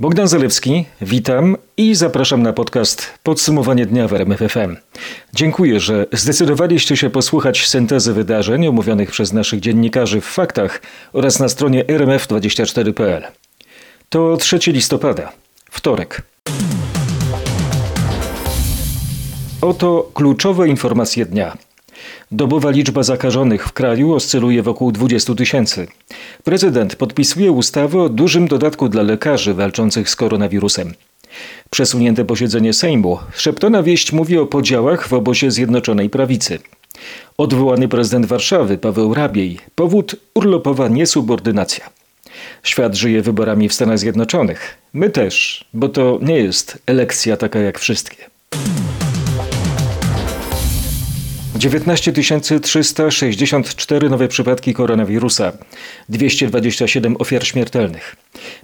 Bogdan Zalewski, witam i zapraszam na podcast Podsumowanie dnia w RMFFM. Dziękuję, że zdecydowaliście się posłuchać syntezy wydarzeń omówionych przez naszych dziennikarzy w faktach oraz na stronie rmf24.pl. To 3 listopada, wtorek. Oto kluczowe informacje dnia. Dobowa liczba zakażonych w kraju oscyluje wokół 20 tysięcy. Prezydent podpisuje ustawę o dużym dodatku dla lekarzy walczących z koronawirusem. Przesunięte posiedzenie Sejmu. Szeptona wieść mówi o podziałach w obozie Zjednoczonej Prawicy. Odwołany prezydent Warszawy Paweł Rabiej. Powód urlopowa niesubordynacja. Świat żyje wyborami w Stanach Zjednoczonych. My też, bo to nie jest elekcja taka jak wszystkie. 19 364 nowe przypadki koronawirusa, 227 ofiar śmiertelnych.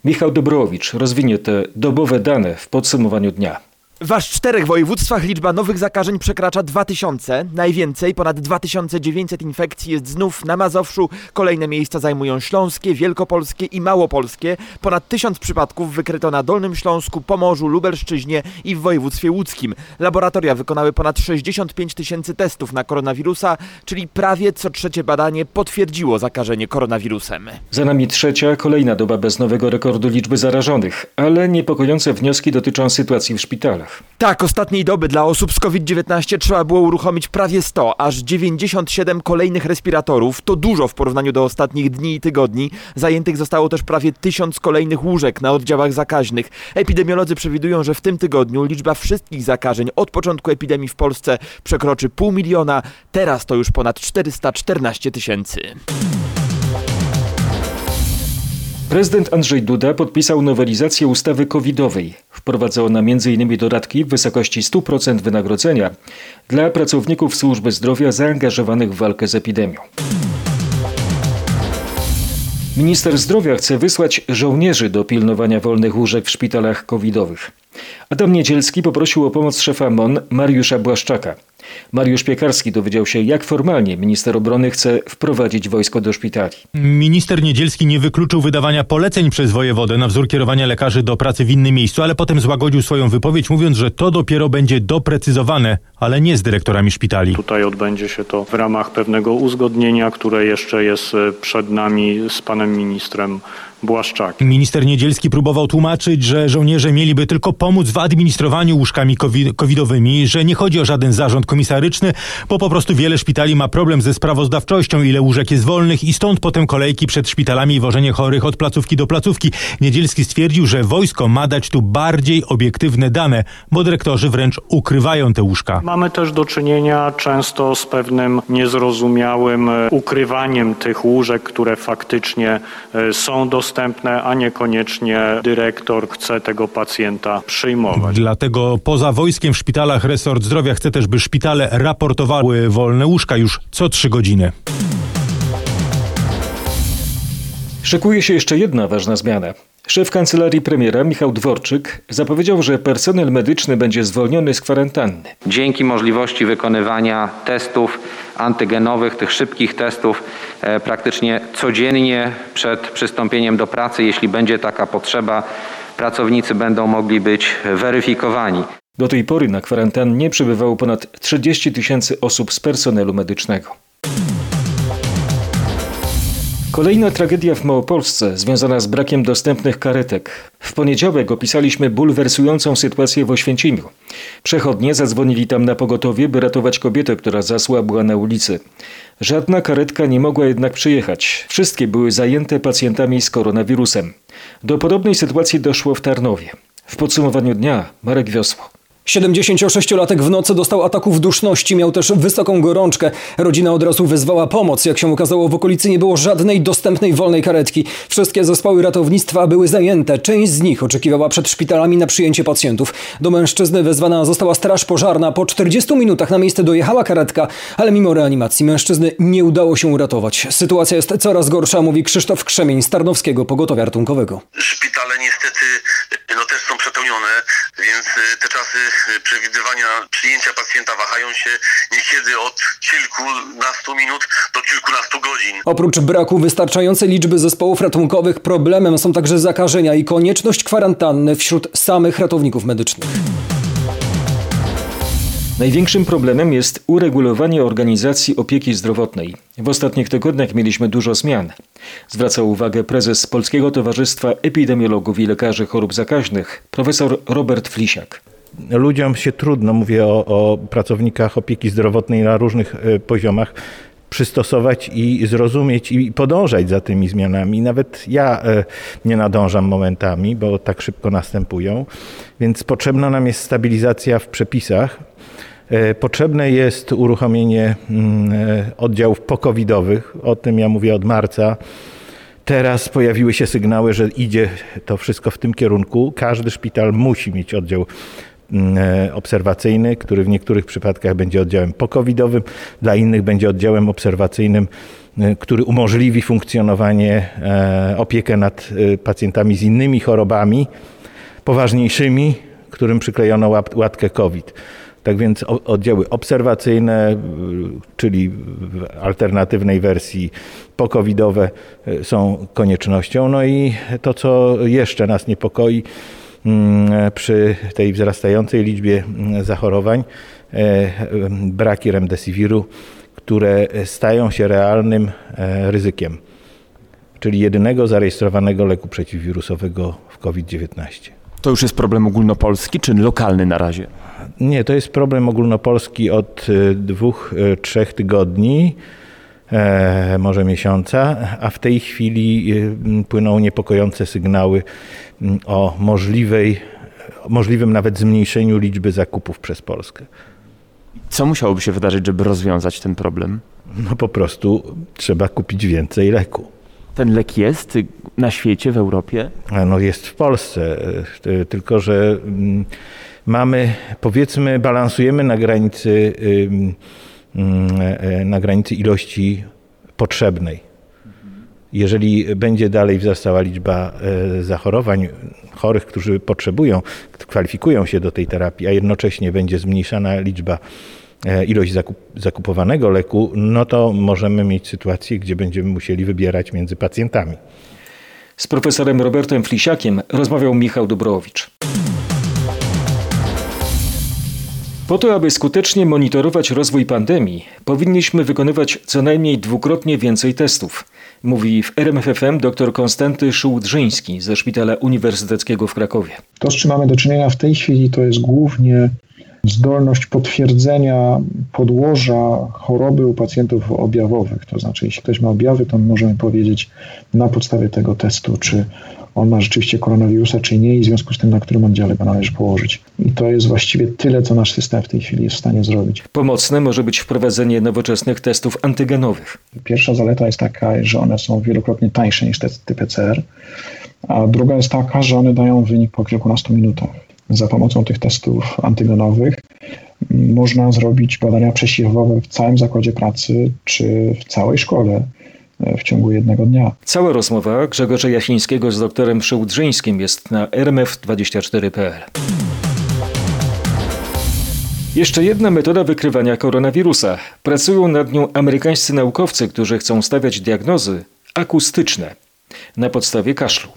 Michał Dobrowicz rozwinie te dobowe dane w podsumowaniu dnia. W aż czterech województwach liczba nowych zakażeń przekracza 2000. Najwięcej, ponad 2900 infekcji jest znów na Mazowszu. Kolejne miejsca zajmują Śląskie, Wielkopolskie i Małopolskie. Ponad 1000 przypadków wykryto na Dolnym Śląsku, Pomorzu, Lubelszczyźnie i w województwie łódzkim. Laboratoria wykonały ponad 65 tysięcy testów na koronawirusa, czyli prawie co trzecie badanie potwierdziło zakażenie koronawirusem. Za nami trzecia, kolejna doba bez nowego rekordu liczby zarażonych, ale niepokojące wnioski dotyczą sytuacji w szpitalach. Tak, ostatniej doby dla osób z COVID-19 trzeba było uruchomić prawie 100, aż 97 kolejnych respiratorów. To dużo w porównaniu do ostatnich dni i tygodni. Zajętych zostało też prawie 1000 kolejnych łóżek na oddziałach zakaźnych. Epidemiolodzy przewidują, że w tym tygodniu liczba wszystkich zakażeń od początku epidemii w Polsce przekroczy pół miliona. Teraz to już ponad 414 tysięcy. Prezydent Andrzej Duda podpisał nowelizację ustawy covidowej. Wprowadza ona m.in. dodatki w wysokości 100% wynagrodzenia dla pracowników służby zdrowia zaangażowanych w walkę z epidemią. Minister zdrowia chce wysłać żołnierzy do pilnowania wolnych łóżek w szpitalach covidowych. Adam Niedzielski poprosił o pomoc szefa MON Mariusza Błaszczaka. Mariusz Piekarski dowiedział się, jak formalnie minister obrony chce wprowadzić wojsko do szpitali. Minister Niedzielski nie wykluczył wydawania poleceń przez wojewodę na wzór kierowania lekarzy do pracy w innym miejscu, ale potem złagodził swoją wypowiedź, mówiąc, że to dopiero będzie doprecyzowane, ale nie z dyrektorami szpitali. Tutaj odbędzie się to w ramach pewnego uzgodnienia, które jeszcze jest e, przed nami z panem ministrem Błaszczakiem. Minister Niedzielski próbował tłumaczyć, że żołnierze mieliby tylko pomóc w administrowaniu łóżkami covidowymi, że nie chodzi o żaden zarząd komisaryczny, bo po prostu wiele szpitali ma problem ze sprawozdawczością, ile łóżek jest wolnych i stąd potem kolejki przed szpitalami i wożenie chorych od placówki do placówki. Niedzielski stwierdził, że wojsko ma dać tu bardziej obiektywne dane, bo dyrektorzy wręcz ukrywają te łóżka. Mamy też do czynienia często z pewnym niezrozumiałym e, ukrywaniem tych łóżek, które faktycznie e, są dostępne, a niekoniecznie dyrektor chce tego pacjenta przyjmować. Dlatego poza wojskiem w szpitalach resort zdrowia chce też, by szpitale raportowały wolne łóżka już co trzy godziny. Szykuje się jeszcze jedna ważna zmiana. Szef kancelarii premiera Michał Dworczyk zapowiedział, że personel medyczny będzie zwolniony z kwarantanny. Dzięki możliwości wykonywania testów antygenowych, tych szybkich testów e, praktycznie codziennie przed przystąpieniem do pracy, jeśli będzie taka potrzeba, pracownicy będą mogli być weryfikowani. Do tej pory na kwarantannie przebywało ponad 30 tysięcy osób z personelu medycznego. Kolejna tragedia w Małopolsce związana z brakiem dostępnych karetek. W poniedziałek opisaliśmy bulwersującą sytuację w Oświęcimiu. Przechodnie zadzwonili tam na pogotowie, by ratować kobietę, która zasłabła na ulicy. Żadna karetka nie mogła jednak przyjechać. Wszystkie były zajęte pacjentami z koronawirusem. Do podobnej sytuacji doszło w Tarnowie. W podsumowaniu dnia Marek Wiosło. 76-latek w nocy dostał ataków duszności, miał też wysoką gorączkę. Rodzina od razu wezwała pomoc. Jak się okazało, w okolicy nie było żadnej dostępnej wolnej karetki. Wszystkie zespoły ratownictwa były zajęte. Część z nich oczekiwała przed szpitalami na przyjęcie pacjentów. Do mężczyzny wezwana została straż pożarna. Po 40 minutach na miejsce dojechała karetka, ale mimo reanimacji mężczyzny nie udało się uratować. Sytuacja jest coraz gorsza, mówi Krzysztof Krzemień z Tarnowskiego Pogotowia Ratunkowego. Szpitale niestety no też są przepełnione. więc y, te czasy y, przewidywania przyjęcia pacjenta wahają się niekiedy od kilkunastu minut do kilkunastu godzin. Oprócz braku wystarczającej liczby zespołów ratunkowych, problemem są także zakażenia i konieczność kwarantanny wśród samych ratowników medycznych. Największym problemem jest uregulowanie organizacji opieki zdrowotnej. W ostatnich tygodniach mieliśmy dużo zmian. Zwraca uwagę prezes Polskiego Towarzystwa Epidemiologów i Lekarzy Chorób Zakaźnych, profesor Robert Flisiak. ludziom się trudno, mówię o, o pracownikach opieki zdrowotnej na różnych e, poziomach, przystosować i zrozumieć i podążać za tymi zmianami. Nawet ja e, nie nadążam momentami, bo tak szybko następują, więc potrzebna nam jest stabilizacja w przepisach. E, Potrzebne jest uruchomienie mm, e, oddziałów pokowidowych. O tym ja mówię od marca. Teraz pojawiły się sygnały, że idzie to wszystko w tym kierunku. Każdy szpital musi mieć oddział obserwacyjny, który w niektórych przypadkach będzie oddziałem pokowidowym, dla innych będzie oddziałem obserwacyjnym, e, który umożliwi funkcjonowanie, e, opiekę nad e, pacjentami z innymi chorobami poważniejszymi, którym przyklejono łatkę COVID. Tak więc oddziały obserwacyjne, czyli w alternatywnej wersji pokowidowe są koniecznością. No i to, co jeszcze nas niepokoi mm, przy tej wzrastającej liczbie mm, zachorowań, e, e, braki remdesiviru, które stają się realnym e, ryzykiem, czyli jedynego zarejestrowanego leku przeciwwirusowego w COVID-19. To już jest problem ogólnopolski czy lokalny na razie? Nie, to jest problem ogólnopolski od dwóch, trzech tygodni, e, może miesiąca, a w tej chwili m, płyną niepokojące sygnały o możliwej, możliwym nawet zmniejszeniu liczby zakupów przez Polskę. Co musiałoby się wydarzyć, żeby rozwiązać ten problem? No po prostu trzeba kupić więcej leku. Ten lek jest na świecie, w Europie? A No jest w Polsce, e, tylko że mamy, powiedzmy, balansujemy na granicy, e, na granicy ilości potrzebnej. Jeżeli będzie dalej wzrastała liczba e, zachorowań chorych, którzy potrzebują, kwalifikują się do tej terapii, a jednocześnie będzie zmniejszana liczba e, ilość zakup, zakupowanego leku, no to możemy mieć sytuację, gdzie będziemy musieli wybierać między pacjentami. Z profesorem Robertem Flisiakiem rozmawiał Michał Dobrowicz. Po to, aby skutecznie monitorować rozwój pandemii, powinniśmy wykonywać co najmniej dwukrotnie więcej testów, mówi w RMFFM dr Konstanty Szułdrzyński ze Szpitala Uniwersyteckiego w Krakowie. To, z czym mamy do czynienia w tej chwili, to jest głównie zdolność potwierdzenia podłoża choroby u pacjentów objawowych. To znaczy, jeśli ktoś ma objawy, to możemy powiedzieć na podstawie tego testu, czy on ma rzeczywiście koronawirusa, czy nie, i w związku z tym, na którym oddziale go należy położyć. I to jest właściwie tyle, co nasz system w tej chwili jest w stanie zrobić. Pomocne może być wprowadzenie nowoczesnych testów antygenowych. Pierwsza zaleta jest taka, że one są wielokrotnie tańsze niż testy PCR, a druga jest taka, że one dają wynik po kilkunastu minutach. Za pomocą tych testów antygenowych m, można zrobić badania przesiewowe w całym zakładzie pracy czy w całej szkole w ciągu jednego dnia. Cała rozmowa Grzegorza Jasińskiego z doktorem Szułdrzyńskim jest na rmf24.pl. Jeszcze jedna metoda wykrywania koronawirusa. Pracują nad nią amerykańscy naukowcy, którzy chcą stawiać diagnozy akustyczne na podstawie kaszlu.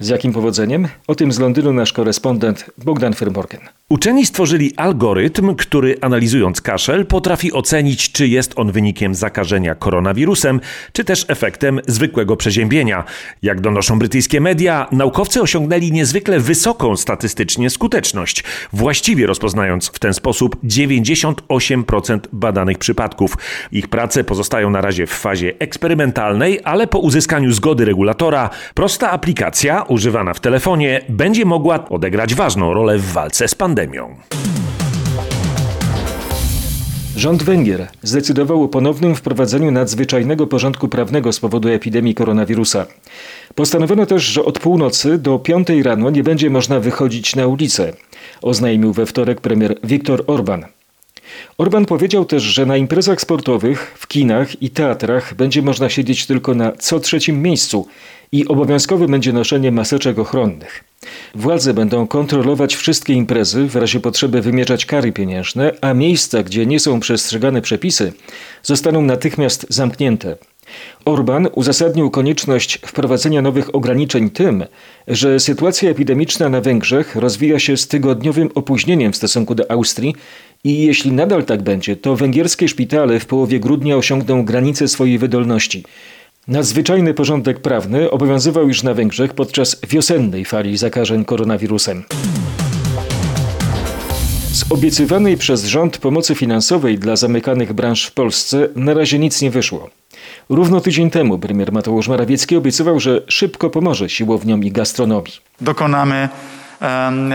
Z jakim powodzeniem? O tym z Londynu nasz korespondent Bogdan Firmorgan. Uczeni stworzyli algorytm, który analizując kaszel potrafi ocenić, czy jest on wynikiem zakażenia koronawirusem, czy też efektem zwykłego przeziębienia. Jak donoszą brytyjskie media, naukowcy osiągnęli niezwykle wysoką statystycznie skuteczność, właściwie rozpoznając w ten sposób 98% badanych przypadków. Ich prace pozostają na razie w fazie eksperymentalnej, ale po uzyskaniu zgody regulatora, prosta aplikacja używana w telefonie będzie mogła odegrać ważną rolę w walce z pandemią. Rząd Węgier zdecydował o ponownym wprowadzeniu nadzwyczajnego porządku prawnego z powodu epidemii koronawirusa. Postanowiono też, że od północy do piątej rano nie będzie można wychodzić na ulicę, oznajmił we wtorek premier Viktor Orban. Orban powiedział też, że na imprezach sportowych, w kinach i teatrach będzie można siedzieć tylko na co trzecim miejscu i obowiązkowe będzie noszenie maseczek ochronnych. Władze będą kontrolować wszystkie imprezy, w razie potrzeby wymierzać kary pieniężne, a miejsca, gdzie nie są przestrzegane przepisy, zostaną natychmiast zamknięte. Orban uzasadnił konieczność wprowadzenia nowych ograniczeń tym, że sytuacja epidemiczna na Węgrzech rozwija się z tygodniowym opóźnieniem w stosunku do Austrii i jeśli nadal tak będzie, to węgierskie szpitale w połowie grudnia osiągną granice swojej wydolności. Nadzwyczajny porządek prawny obowiązywał już na Węgrzech podczas wiosennej fali zakażeń koronawirusem. Z obiecywanej przez rząd pomocy finansowej dla zamykanych branż w Polsce na razie nic nie wyszło. Równo tydzień temu premier Mateusz Morawiecki obiecywał, że szybko pomoże siłowniom i gastronomii. Dokonamy um,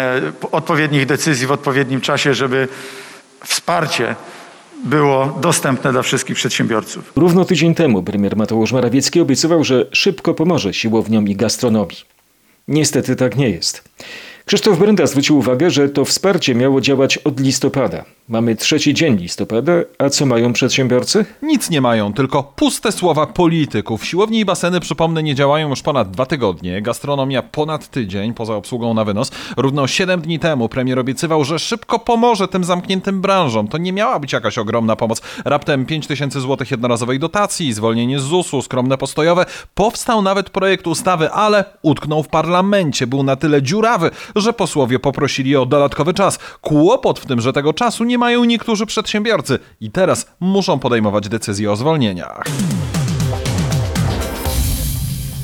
odpowiednich decyzji w odpowiednim czasie, żeby wsparcie było dostępne dla wszystkich przedsiębiorców. Równo tydzień temu premier Mateusz Morawiecki obiecywał, że szybko pomoże siłowniom i gastronomii. Niestety tak nie jest. Krzysztof Brenda zwrócił uwagę, że to wsparcie miało działać od listopada. Mamy trzeci dzień listopada, a co mają przedsiębiorcy? Nic nie mają, tylko puste słowa polityków. Siłownie i baseny, przypomnę, nie działają już ponad dwa tygodnie. Gastronomia ponad tydzień, poza obsługą na wynos. Równo 7 dni temu premier obiecywał, że szybko pomoże tym zamkniętym branżom. To nie miała być jakaś ogromna pomoc. Raptem 5 tysięcy złotych jednorazowej dotacji, zwolnienie z ZUS-u, skromne postojowe. Powstał nawet projekt ustawy, ale utknął w parlamencie. Był na tyle dziurawy, że posłowie poprosili o dodatkowy czas. Kłopot w tym, że tego czasu nie mają niektórzy przedsiębiorcy i teraz muszą podejmować decyzje o zwolnieniach.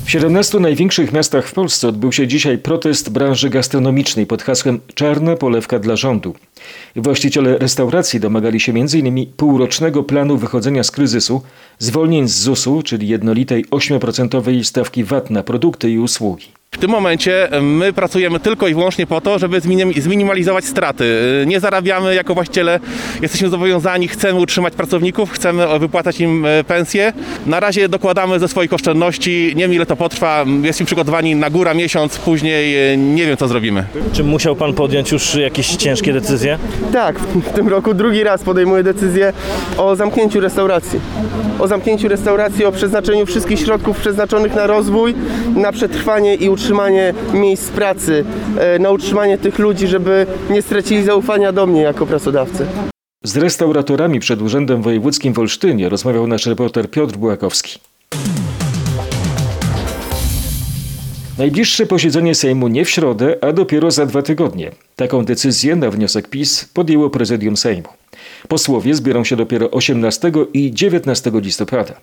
W 17 największych miastach w Polsce odbył się dzisiaj protest branży gastronomicznej pod hasłem Czarna polewka dla rządu. Właściciele restauracji domagali się m.in. półrocznego planu wychodzenia z kryzysu, zwolnień z ZUS-u, czyli jednolitej 8% stawki VAT na produkty i usługi. W tym momencie my pracujemy tylko i wyłącznie po to, żeby zminimalizować straty. Nie zarabiamy jako właściciele, jesteśmy zobowiązani, chcemy utrzymać pracowników, chcemy wypłacać im pensje. Na razie dokładamy ze swoich oszczędności, nie wiem ile to potrwa, jesteśmy przygotowani na górę miesiąc, później nie wiem co zrobimy. Czy musiał pan podjąć już jakieś ciężkie decyzje? Tak, w tym roku drugi raz podejmuję decyzję o zamknięciu restauracji. O zamknięciu restauracji, o przeznaczeniu wszystkich środków przeznaczonych na rozwój, na przetrwanie i utrzymanie miejsc pracy, na utrzymanie tych ludzi, żeby nie stracili zaufania do mnie jako pracodawcy. Z restauratorami przed Urzędem Wojewódzkim w Olsztynie rozmawiał nasz reporter Piotr Błakowski. Najbliższe posiedzenie Sejmu nie w środę, a dopiero za dwa tygodnie. Taką decyzję na wniosek PiS podjęło prezydium Sejmu. Posłowie zbiorą się dopiero 18 i 19 listopada.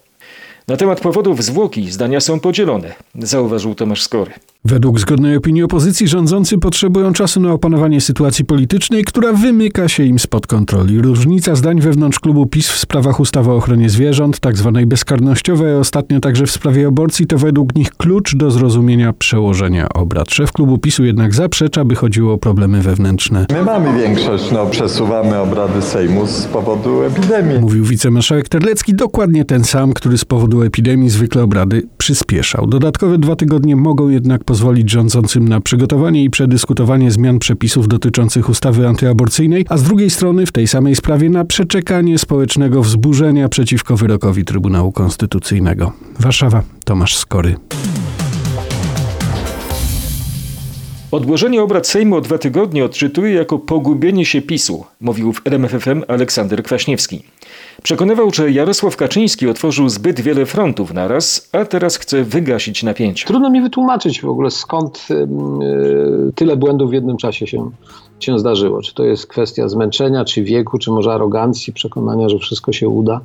Na temat powodów zwłoki zdania są podzielone, zauważył Tomasz Skory. Według zgodnej opinii opozycji rządzący potrzebują czasu na opanowanie sytuacji politycznej, która wymyka się im spod kontroli. Różnica zdań wewnątrz klubu PiS w sprawach ustawy o ochronie zwierząt, tzw. Tak bezkarnościowej, a ostatnio także w sprawie aborcji, to według nich klucz do zrozumienia przełożenia obrad. Szef klubu PiSu jednak zaprzecza, by chodziło o problemy wewnętrzne. My mamy większość, no przesuwamy obrady Sejmu z powodu epidemii. Mówił wicemarszałek Terlecki, dokładnie ten sam, który z powodu epidemii zwykle obrady przyspieszał. Dodatkowe dwa tygodnie mogą jednak pozwolić rządzącym na przygotowanie i przedyskutowanie zmian przepisów dotyczących ustawy antyaborcyjnej, a z drugiej strony w tej samej sprawie na przeczekanie społecznego wzburzenia przeciwko wyrokowi Trybunału Konstytucyjnego. Warszawa, Tomasz Skory. Odłożenie obrad Sejmu o dwa tygodnie odczytuje jako pogubienie się PiSu, mówił w RMFFM Aleksander Kwaśniewski. Przekonywał, że Jarosław Kaczyński otworzył zbyt wiele frontów naraz, a teraz chce wygasić napięcie. Trudno mi wytłumaczyć w ogóle skąd yy, tyle błędów w jednym czasie się, się zdarzyło. Czy to jest kwestia zmęczenia, czy wieku, czy może arogancji, przekonania, że wszystko się uda.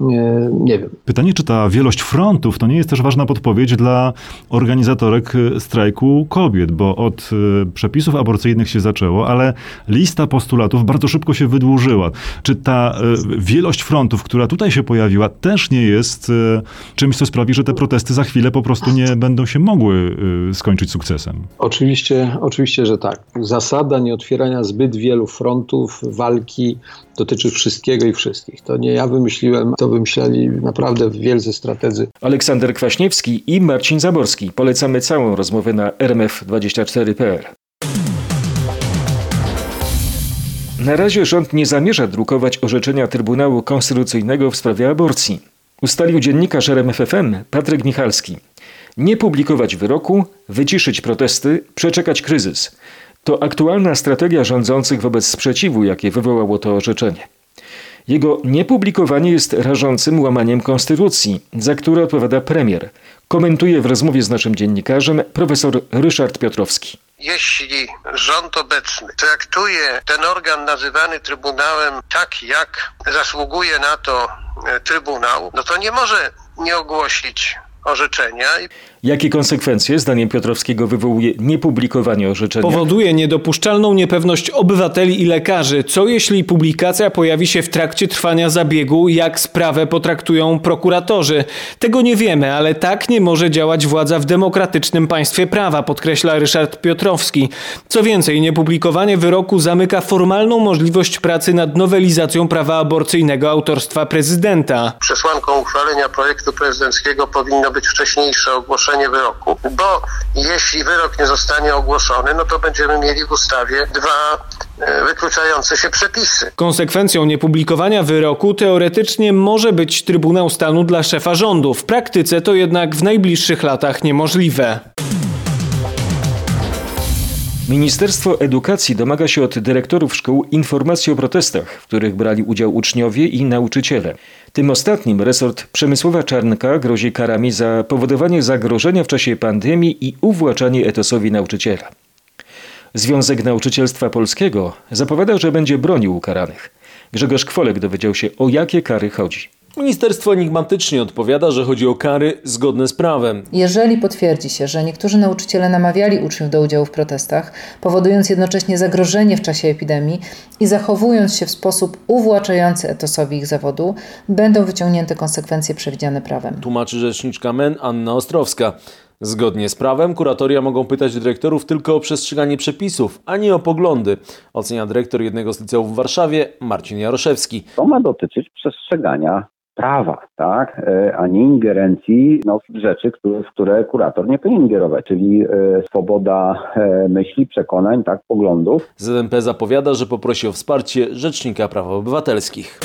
Nie, nie wiem. Pytanie, czy ta wielość frontów to nie jest też ważna podpowiedź dla organizatorek strajku kobiet, bo od przepisów aborcyjnych się zaczęło, ale lista postulatów bardzo szybko się wydłużyła. Czy ta wielość frontów, która tutaj się pojawiła, też nie jest czymś, co sprawi, że te protesty za chwilę po prostu nie będą się mogły skończyć sukcesem? Oczywiście, oczywiście, że tak. Zasada nie otwierania zbyt wielu frontów walki dotyczy wszystkiego i wszystkich. To nie ja wymyśliłem, to wymyśleli naprawdę wielcy strategzy. Aleksander Kwaśniewski i Marcin Zaborski. Polecamy całą rozmowę na rmf24.pl. Na razie rząd nie zamierza drukować orzeczenia Trybunału Konstytucyjnego w sprawie aborcji. Ustalił dziennikarz RMFFM Patryk Michalski. Nie publikować wyroku, wyciszyć protesty, przeczekać kryzys. To aktualna strategia rządzących wobec sprzeciwu, jakie wywołało to orzeczenie. Jego niepublikowanie jest rażącym łamaniem konstytucji, za które odpowiada premier. Komentuje w rozmowie z naszym dziennikarzem profesor Ryszard Piotrowski. Jeśli rząd obecny traktuje ten organ nazywany Trybunałem tak, jak zasługuje na to e, Trybunał, no to nie może nie ogłosić orzeczenia. Jakie konsekwencje, zdaniem Piotrowskiego, wywołuje niepublikowanie orzeczenia? Powoduje niedopuszczalną niepewność obywateli i lekarzy. Co jeśli publikacja pojawi się w trakcie trwania zabiegu, jak sprawę potraktują prokuratorzy? Tego nie wiemy, ale tak nie może działać władza w demokratycznym państwie prawa, podkreśla Ryszard Piotrowski. Co więcej, niepublikowanie wyroku zamyka formalną możliwość pracy nad nowelizacją prawa aborcyjnego autorstwa prezydenta. Przesłanką uchwalenia projektu prezydenckiego powinno być wcześniejsze ogłoszenie wyroku, bo jeśli wyrok nie zostanie ogłoszony, no to będziemy mieli w ustawie dwa e, wykluczające się przepisy. Konsekwencją niepublikowania wyroku teoretycznie może być Trybunał Stanu dla szefa rządu. W praktyce to jednak w najbliższych latach niemożliwe. Ministerstwo Edukacji domaga się od dyrektorów szkół informacji o protestach, w których brali udział uczniowie i nauczyciele. Tym ostatnim resort Przemysłowa Czarnka grozi karami za powodowanie zagrożenia w czasie pandemii i uwłaczanie etosowi nauczyciela. Związek Nauczycielstwa Polskiego zapowiada, że będzie bronił ukaranych. Grzegorz Kwolek dowiedział się, o jakie kary chodzi. Ministerstwo enigmatycznie odpowiada, że chodzi o kary zgodne z prawem. Jeżeli potwierdzi się, że niektórzy nauczyciele namawiali uczniów do udziału w protestach, powodując jednocześnie zagrożenie w czasie epidemii i zachowując się w sposób uwłaczający etosowi ich zawodu, będą wyciągnięte konsekwencje przewidziane prawem. Tłumaczy rzeczniczka MEN Anna Ostrowska. Zgodnie z prawem kuratoria mogą pytać dyrektorów tylko o przestrzeganie przepisów, a nie o poglądy, ocenia dyrektor jednego z liceów w Warszawie Marcin Jaroszewski. To ma dotyczyć przestrzegania prawa, tak, e, a nie ingerencji no, w rzeczy, które, w które kurator nie powinien ingerować, czyli e, swoboda e, myśli, przekonań, tak, poglądów. ZNP zapowiada, że poprosi o wsparcie Rzecznika Praw Obywatelskich.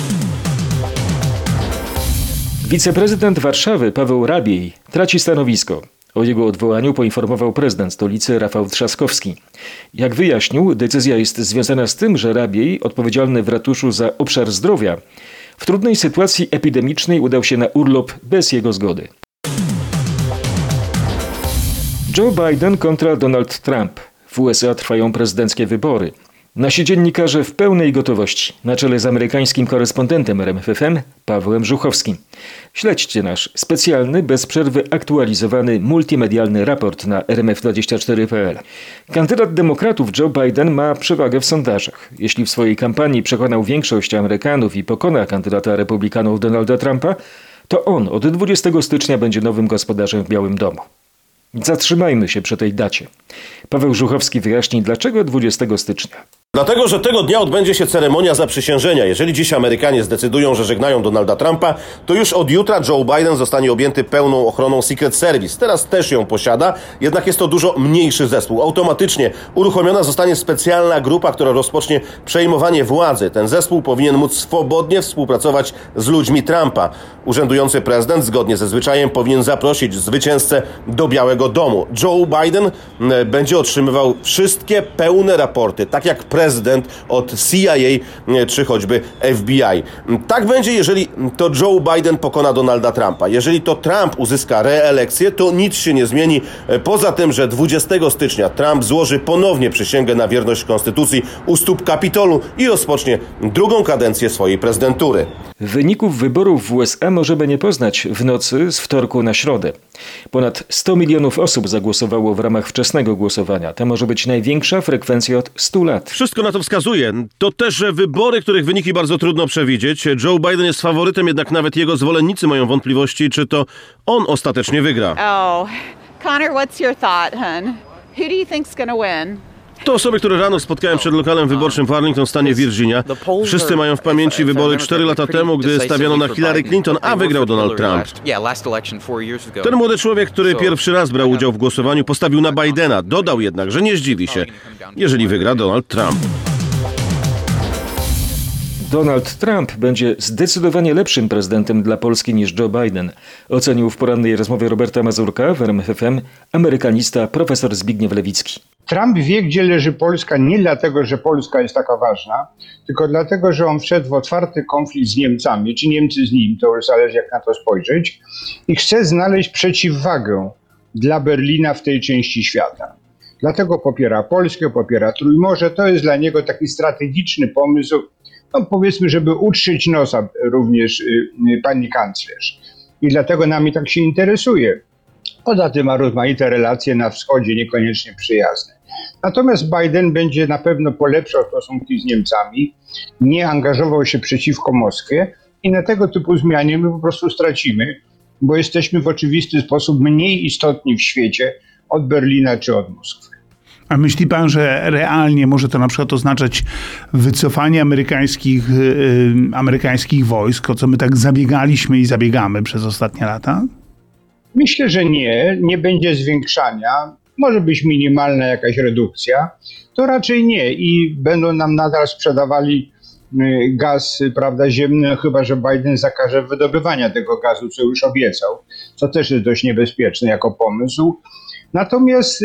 Wiceprezydent Warszawy Paweł Rabiej traci stanowisko. O jego odwołaniu poinformował prezydent stolicy Rafał Trzaskowski. Jak wyjaśnił, decyzja jest związana z tym, że Rabiej, odpowiedzialny w ratuszu za obszar zdrowia, w trudnej sytuacji epidemicznej udał się na urlop bez jego zgody. Joe Biden kontra Donald Trump. W USA trwają prezydenckie wybory. Nasi dziennikarze w pełnej gotowości, na czele z amerykańskim korespondentem RMFFM Pawłem Żuchowskim. Śledźcie nasz specjalny, bez przerwy aktualizowany, multimedialny raport na rmf24.pl. Kandydat demokratów Joe Biden ma przewagę w sondażach. Jeśli w swojej kampanii przekonał większość Amerykanów i pokona kandydata republikanów Donalda Trumpa, to on od 20 stycznia będzie nowym gospodarzem w Białym Domu. Zatrzymajmy się przy tej dacie. Paweł Żuchowski wyjaśni, dlaczego 20 stycznia. Dlatego, że tego dnia odbędzie się ceremonia zaprzysiężenia. Jeżeli dziś Amerykanie zdecydują, że żegnają Donalda Trumpa, to już od jutra Joe Biden zostanie objęty pełną ochroną Secret Service. Teraz też ją posiada, jednak jest to dużo mniejszy zespół. Automatycznie uruchomiona zostanie specjalna grupa, która rozpocznie przejmowanie władzy. Ten zespół powinien móc swobodnie współpracować z ludźmi Trumpa. Urzędujący prezydent zgodnie ze zwyczajem powinien zaprosić zwycięzcę do Białego Domu. Joe Biden e, będzie otrzymywał wszystkie pełne raporty, tak jak prezydent od CIA czy choćby FBI. Tak będzie, jeżeli to Joe Biden pokona Donalda Trumpa. Jeżeli to Trump uzyska reelekcję, to nic się nie zmieni. E, Poza tym, że 20 stycznia Trump złoży ponownie przysięgę na wierność konstytucji u stóp Kapitolu i rozpocznie drugą kadencję swojej prezydentury. Wyników wyborów w USA możemy nie poznać w nocy z wtorku na środę. Ponad 100 milionów osób zagłosowało w ramach wczesnego głosowania. To może być największa frekwencja od 100 lat. Wszystko na to wskazuje. To też wybory, których wyniki bardzo trudno przewidzieć. Joe Biden jest faworytem, jednak nawet jego zwolennicy mają wątpliwości, czy to on ostatecznie wygra. Oh, Connor, what's your thought, hun? Who do you think's gonna win? To osoby, które rano spotkałem przed lokalem wyborczym w Arlington, stanie Virginia. Wszyscy mają w pamięci wybory 4 lata temu, gdy stawiano na Hillary Clinton, a wygrał Donald Trump. Ten młody człowiek, który pierwszy raz brał udział w głosowaniu, postawił na Bidena. Dodał jednak, że nie zdziwi się, jeżeli wygra Donald Trump. Donald Trump będzie zdecydowanie lepszym prezydentem dla Polski niż Joe Biden, ocenił w porannej rozmowie Roberta Mazurka w RMFFM amerykanista profesor Zbigniew Lewicki. Trump wie, gdzie leży Polska, nie dlatego, że Polska jest taka ważna, tylko dlatego, że on wszedł w otwarty konflikt z Niemcami, czy Niemcy z nim, to już zależy jak na to spojrzeć, i chce znaleźć przeciwwagę dla Berlina w tej części świata. Dlatego popiera Polskę, popiera Trójmorze. To jest dla niego taki strategiczny pomysł, no powiedzmy, żeby utrzeć nosa również y, y, pani kanclerz. I dlatego nami tak się interesuje. Poza tym ma rozmaite relacje na wschodzie, niekoniecznie przyjazne. Natomiast Biden będzie na pewno polepszał stosunki z Niemcami, nie angażował się przeciwko Moskwie i na tego typu zmianie my po prostu stracimy, bo jesteśmy w oczywisty sposób mniej istotni w świecie od Berlina czy od Moskwy. A myśli pan, że realnie może to na przykład oznaczać wycofanie amerykańskich, yy, amerykańskich wojsk, o co my tak zabiegaliśmy i zabiegamy przez ostatnie lata? Myślę, że nie, nie będzie zwiększania. Może być minimalna jakaś redukcja. To raczej nie i będą nam nadal sprzedawali gaz, prawda, ziemny, chyba że Biden zakaże wydobywania tego gazu, co już obiecał, co też jest dość niebezpieczne jako pomysł. Natomiast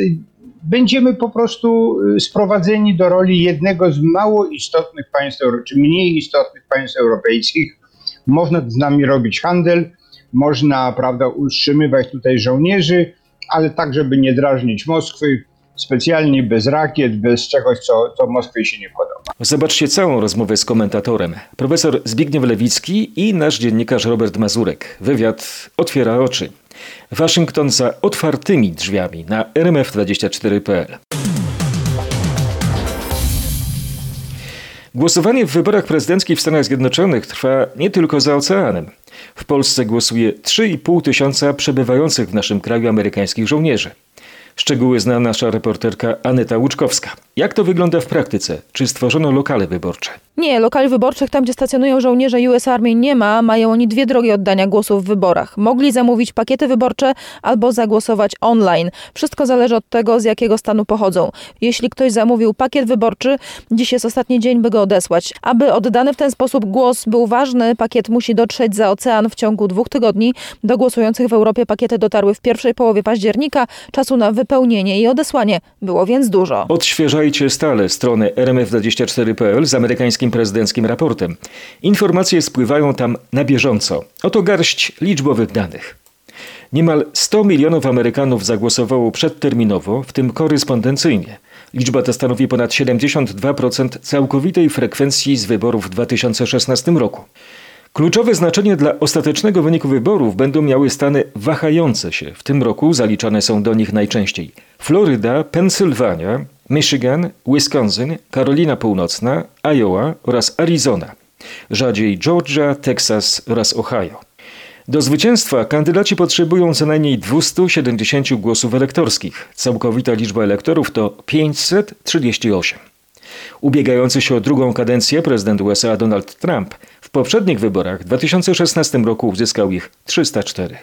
będziemy po prostu sprowadzeni do roli jednego z mało istotnych państw, czy mniej istotnych państw europejskich. Można z nami robić handel, można, prawda, utrzymywać tutaj żołnierzy, ale tak, żeby nie drażnić Moskwy, specjalnie bez rakiet, bez czegoś, co, co Moskwie się nie podoba. Zobaczcie całą rozmowę z komentatorem. Profesor Zbigniew Lewicki i nasz dziennikarz Robert Mazurek. Wywiad otwiera oczy. Waszyngton za otwartymi drzwiami na rmf24.pl. Głosowanie w wyborach prezydenckich w Stanach Zjednoczonych trwa nie tylko za oceanem. W Polsce głosuje 3,5 tysiąca przebywających w naszym kraju amerykańskich żołnierzy. Szczegóły zna nasza reporterka Aneta Łuczkowska. Jak to wygląda w praktyce? Czy stworzono lokale wyborcze? Nie, lokali wyborczych tam, gdzie stacjonują żołnierze US Army nie ma. Mają oni dwie drogi oddania głosów w wyborach. Mogli zamówić pakiety wyborcze albo zagłosować online. Wszystko zależy od tego, z jakiego stanu pochodzą. Jeśli ktoś zamówił pakiet wyborczy, dziś jest ostatni dzień, by go odesłać. Aby oddany w ten sposób głos był ważny, pakiet musi dotrzeć za ocean w ciągu dwóch tygodni. Do głosujących w Europie pakiety dotarły w pierwszej połowie października. Czasu na wypełnienie i odesłanie było więc dużo. Odświeżajcie stale stronę rmf24.pl z amerykańskim prezydenckim raportem. Informacje spływają tam na bieżąco. Oto garść liczbowych danych. Niemal 100 milionów Amerykanów zagłosowało przedterminowo, w tym korespondencyjnie. Liczba ta stanowi ponad 72% całkowitej frekwencji z wyborów w 2016 roku. Kluczowe znaczenie dla ostatecznego wyniku wyborów będą miały stany wahające się. W tym roku zaliczane są do nich najczęściej Floryda, Pensylwania, Michigan, Wisconsin, Karolina Północna, Iowa oraz Arizona. Rzadziej Georgia, Teksas oraz Ohio. Do zwycięstwa kandydaci potrzebują co najmniej 270 głosów elektorskich. Całkowita liczba elektorów to 538. Ubiegający się o drugą kadencję prezydent USA Donald Trump w poprzednich wyborach w 2016 roku uzyskał ich 304.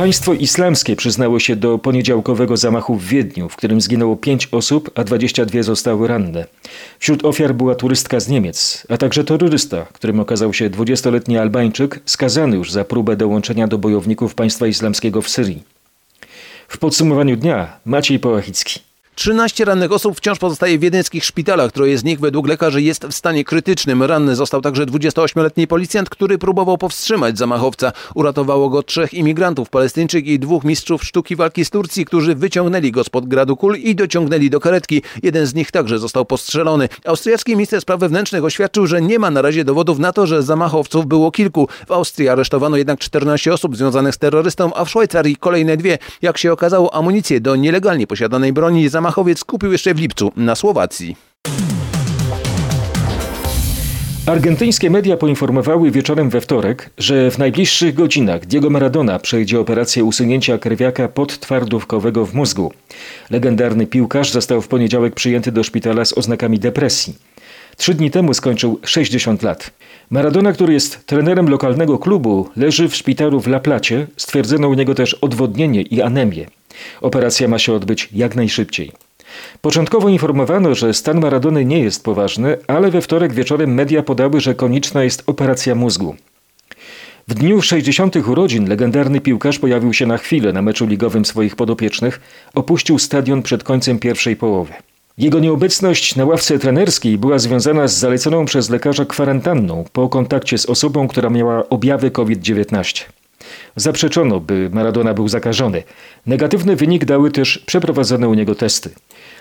Państwo islamskie przyznało się do poniedziałkowego zamachu w Wiedniu, w którym zginęło 5 osób, a 22 zostały ranne. Wśród ofiar była turystka z Niemiec, a także terrorysta, którym okazał się 20-letni Albańczyk, skazany już za próbę dołączenia do bojowników państwa islamskiego w Syrii. W podsumowaniu dnia Maciej Połachicki. 13 rannych osób wciąż pozostaje w wiedeńskich szpitalach. Troje z nich według lekarzy jest w stanie krytycznym. Ranny został także 28-letni policjant, który próbował powstrzymać zamachowca. Uratowało go trzech imigrantów, palestyńczyk i dwóch mistrzów sztuki walki z Turcji, którzy wyciągnęli go spod gradu kul i dociągnęli do karetki. Jeden z nich także został postrzelony. Austriacki minister spraw wewnętrznych oświadczył, że nie ma na razie dowodów na to, że zamachowców było kilku. W Austrii aresztowano jednak 14 osób związanych z terrorystą, a w Szwajcarii kolejne dwie. Jak się okazało, amunicję do nielegalnie posiadanej broni zamachowców Machowiec kupił jeszcze w lipcu na Słowacji. Argentyńskie media poinformowały wieczorem we wtorek, że w najbliższych godzinach Diego Maradona przejdzie operację usunięcia krwiaka podtwardówkowego w mózgu. Legendarny piłkarz został w poniedziałek przyjęty do szpitala z oznakami depresji. Trzy dni temu skończył 60 lat. Maradona, który jest trenerem lokalnego klubu, leży w szpitalu w La Placie. Stwierdzono u niego też odwodnienie i anemię. Operacja ma się odbyć jak najszybciej. Początkowo informowano, że stan Maradony nie jest poważny, ale we wtorek wieczorem media podały, że konieczna jest operacja mózgu. W dniu 60. urodzin legendarny piłkarz pojawił się na chwilę na meczu ligowym swoich podopiecznych, opuścił stadion przed końcem pierwszej połowy. Jego nieobecność na ławce trenerskiej była związana z zaleconą przez lekarza kwarantanną po kontakcie z osobą, która miała objawy COVID-19. Zaprzeczono, by Maradona był zakażony. Negatywny wynik dały też przeprowadzone u niego testy.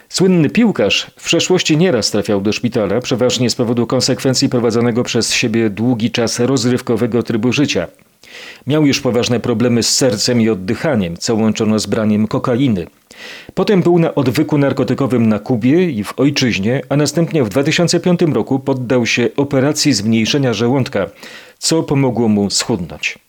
Słynny piłkarz w przeszłości nieraz trafiał do szpitala, przeważnie z powodu konsekwencji prowadzonego przez siebie długi czas rozrywkowego trybu życia. Miał już poważne problemy z sercem i oddychaniem, co łączono z braniem kokainy. Potem był na odwyku narkotykowym na Kubie i w ojczyźnie, a następnie w 2005 roku poddał się operacji zmniejszenia żołądka, co pomogło mu schudnąć.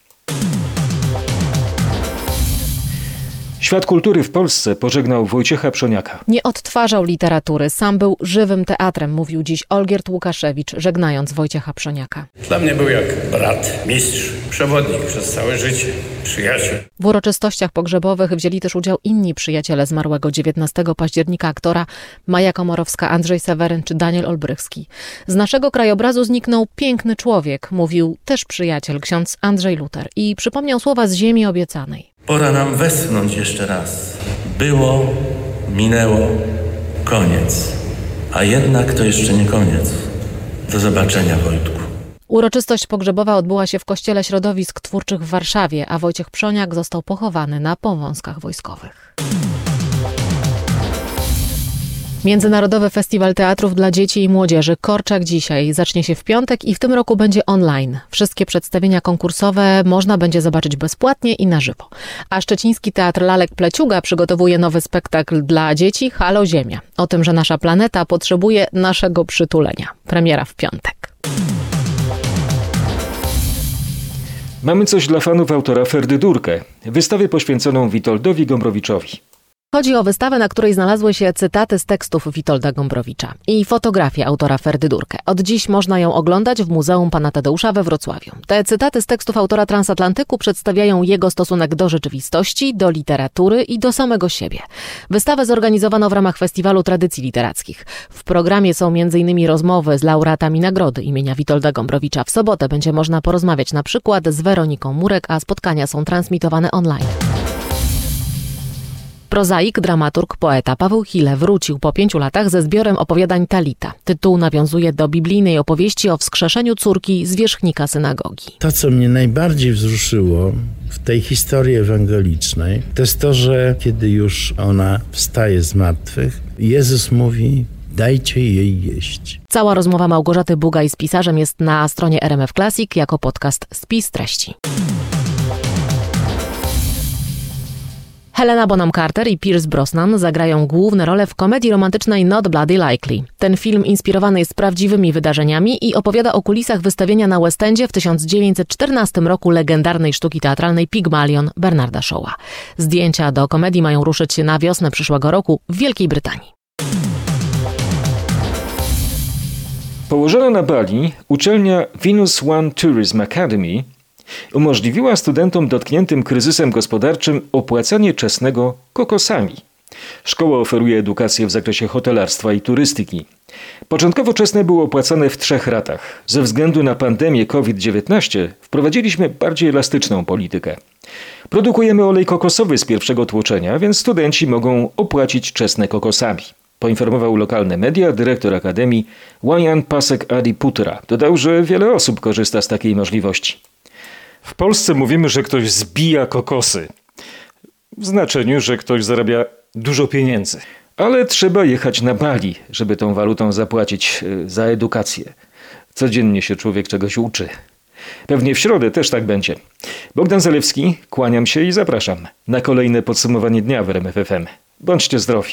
Świat kultury w Polsce pożegnał Wojciecha Przoniaka. Nie odtwarzał literatury, sam był żywym teatrem, mówił dziś Olgierd Łukaszewicz, żegnając Wojciecha Przoniaka. Dla mnie był jak brat, mistrz, przewodnik przez całe życie, przyjaciel. W uroczystościach pogrzebowych wzięli też udział inni przyjaciele zmarłego 19 października aktora Maja Komorowska, Andrzej Seweryn czy Daniel Olbrychski. Z naszego krajobrazu zniknął piękny człowiek, mówił też przyjaciel, ksiądz Andrzej Luter i przypomniał słowa z ziemi obiecanej. Pora nam westchnąć jeszcze raz. Było, minęło, koniec. A jednak to jeszcze nie koniec. Do zobaczenia, Wojtku. Uroczystość pogrzebowa odbyła się w Kościele Środowisk Twórczych w Warszawie, a Wojciech Przoniak został pochowany na powązkach wojskowych. Międzynarodowy Festiwal Teatrów dla Dzieci i Młodzieży Korczak dzisiaj zacznie się w piątek i w tym roku będzie online. Wszystkie przedstawienia konkursowe można będzie zobaczyć bezpłatnie i na żywo. A Szczeciński Teatr Lalek Pleciuga przygotowuje nowy spektakl dla dzieci Halo Ziemia. O tym, że nasza planeta potrzebuje naszego przytulenia. Premiera w piątek. Mamy coś dla fanów autora Ferdydurkę, wystawę poświęconą Witoldowi Gombrowiczowi. Chodzi o wystawę, na której znalazły się cytaty z tekstów Witolda Gombrowicza i fotografię autora Ferdydurkę. Od dziś można ją oglądać w Muzeum Pana Tadeusza we Wrocławiu. Te cytaty z tekstów autora Transatlantyku przedstawiają jego stosunek do rzeczywistości, do literatury i do samego siebie. Wystawę zorganizowano w ramach Festiwalu Tradycji Literackich. W programie są m.in. rozmowy z laureatami nagrody imienia Witolda Gombrowicza. W sobotę będzie można porozmawiać na przykład z Weroniką Murek, a spotkania są transmitowane online. Prozaik, dramaturg, poeta Paweł Hille wrócił po pięciu latach ze zbiorem opowiadań Talita. Tytuł nawiązuje do biblijnej opowieści o wskrzeszeniu córki zwierzchnika synagogi. To, co mnie najbardziej wzruszyło w tej historii ewangelicznej, to jest to, że kiedy już ona wstaje z martwych, Jezus mówi, dajcie jej jeść. Cała rozmowa Małgorzaty Bugaj z pisarzem jest na stronie RMF Classic jako podcast Spis treści. Helena Bonham Carter i Pierce Brosnan zagrają główne role w komedii romantycznej Not Bloody Likely. Ten film inspirowany jest prawdziwymi wydarzeniami i opowiada o kulisach wystawienia na West Endzie w 1914 roku legendarnej sztuki teatralnej Pygmalion Bernarda Shawa. Zdjęcia do komedii mają ruszyć na wiosnę przyszłego roku w Wielkiej Brytanii. Położona na Bali, uczelnia Venus One Tourism Academy umożliwiła studentom dotkniętym kryzysem gospodarczym opłacanie czesnego kokosami. Szkoła oferuje edukację w zakresie hotelarstwa i turystyki. Początkowo czesne było opłacane w trzech ratach. Ze względu na pandemię COVID-19 wprowadziliśmy bardziej elastyczną politykę. Produkujemy olej kokosowy z pierwszego tłoczenia, więc studenci mogą opłacić czesne kokosami. Poinformował lokalne media dyrektor Akademii Wajan Pasek Adi Putra. Dodał, że wiele osób korzysta z takiej możliwości. W Polsce mówimy, że ktoś zbija kokosy. W znaczeniu, że ktoś zarabia dużo pieniędzy. Ale trzeba jechać na Bali, żeby tą walutą zapłacić e, za edukację. Codziennie się człowiek czegoś uczy. Pewnie w środę też tak będzie. Bogdan Zalewski, kłaniam się i zapraszam na kolejne podsumowanie dnia w RMF FM. Bądźcie zdrowi.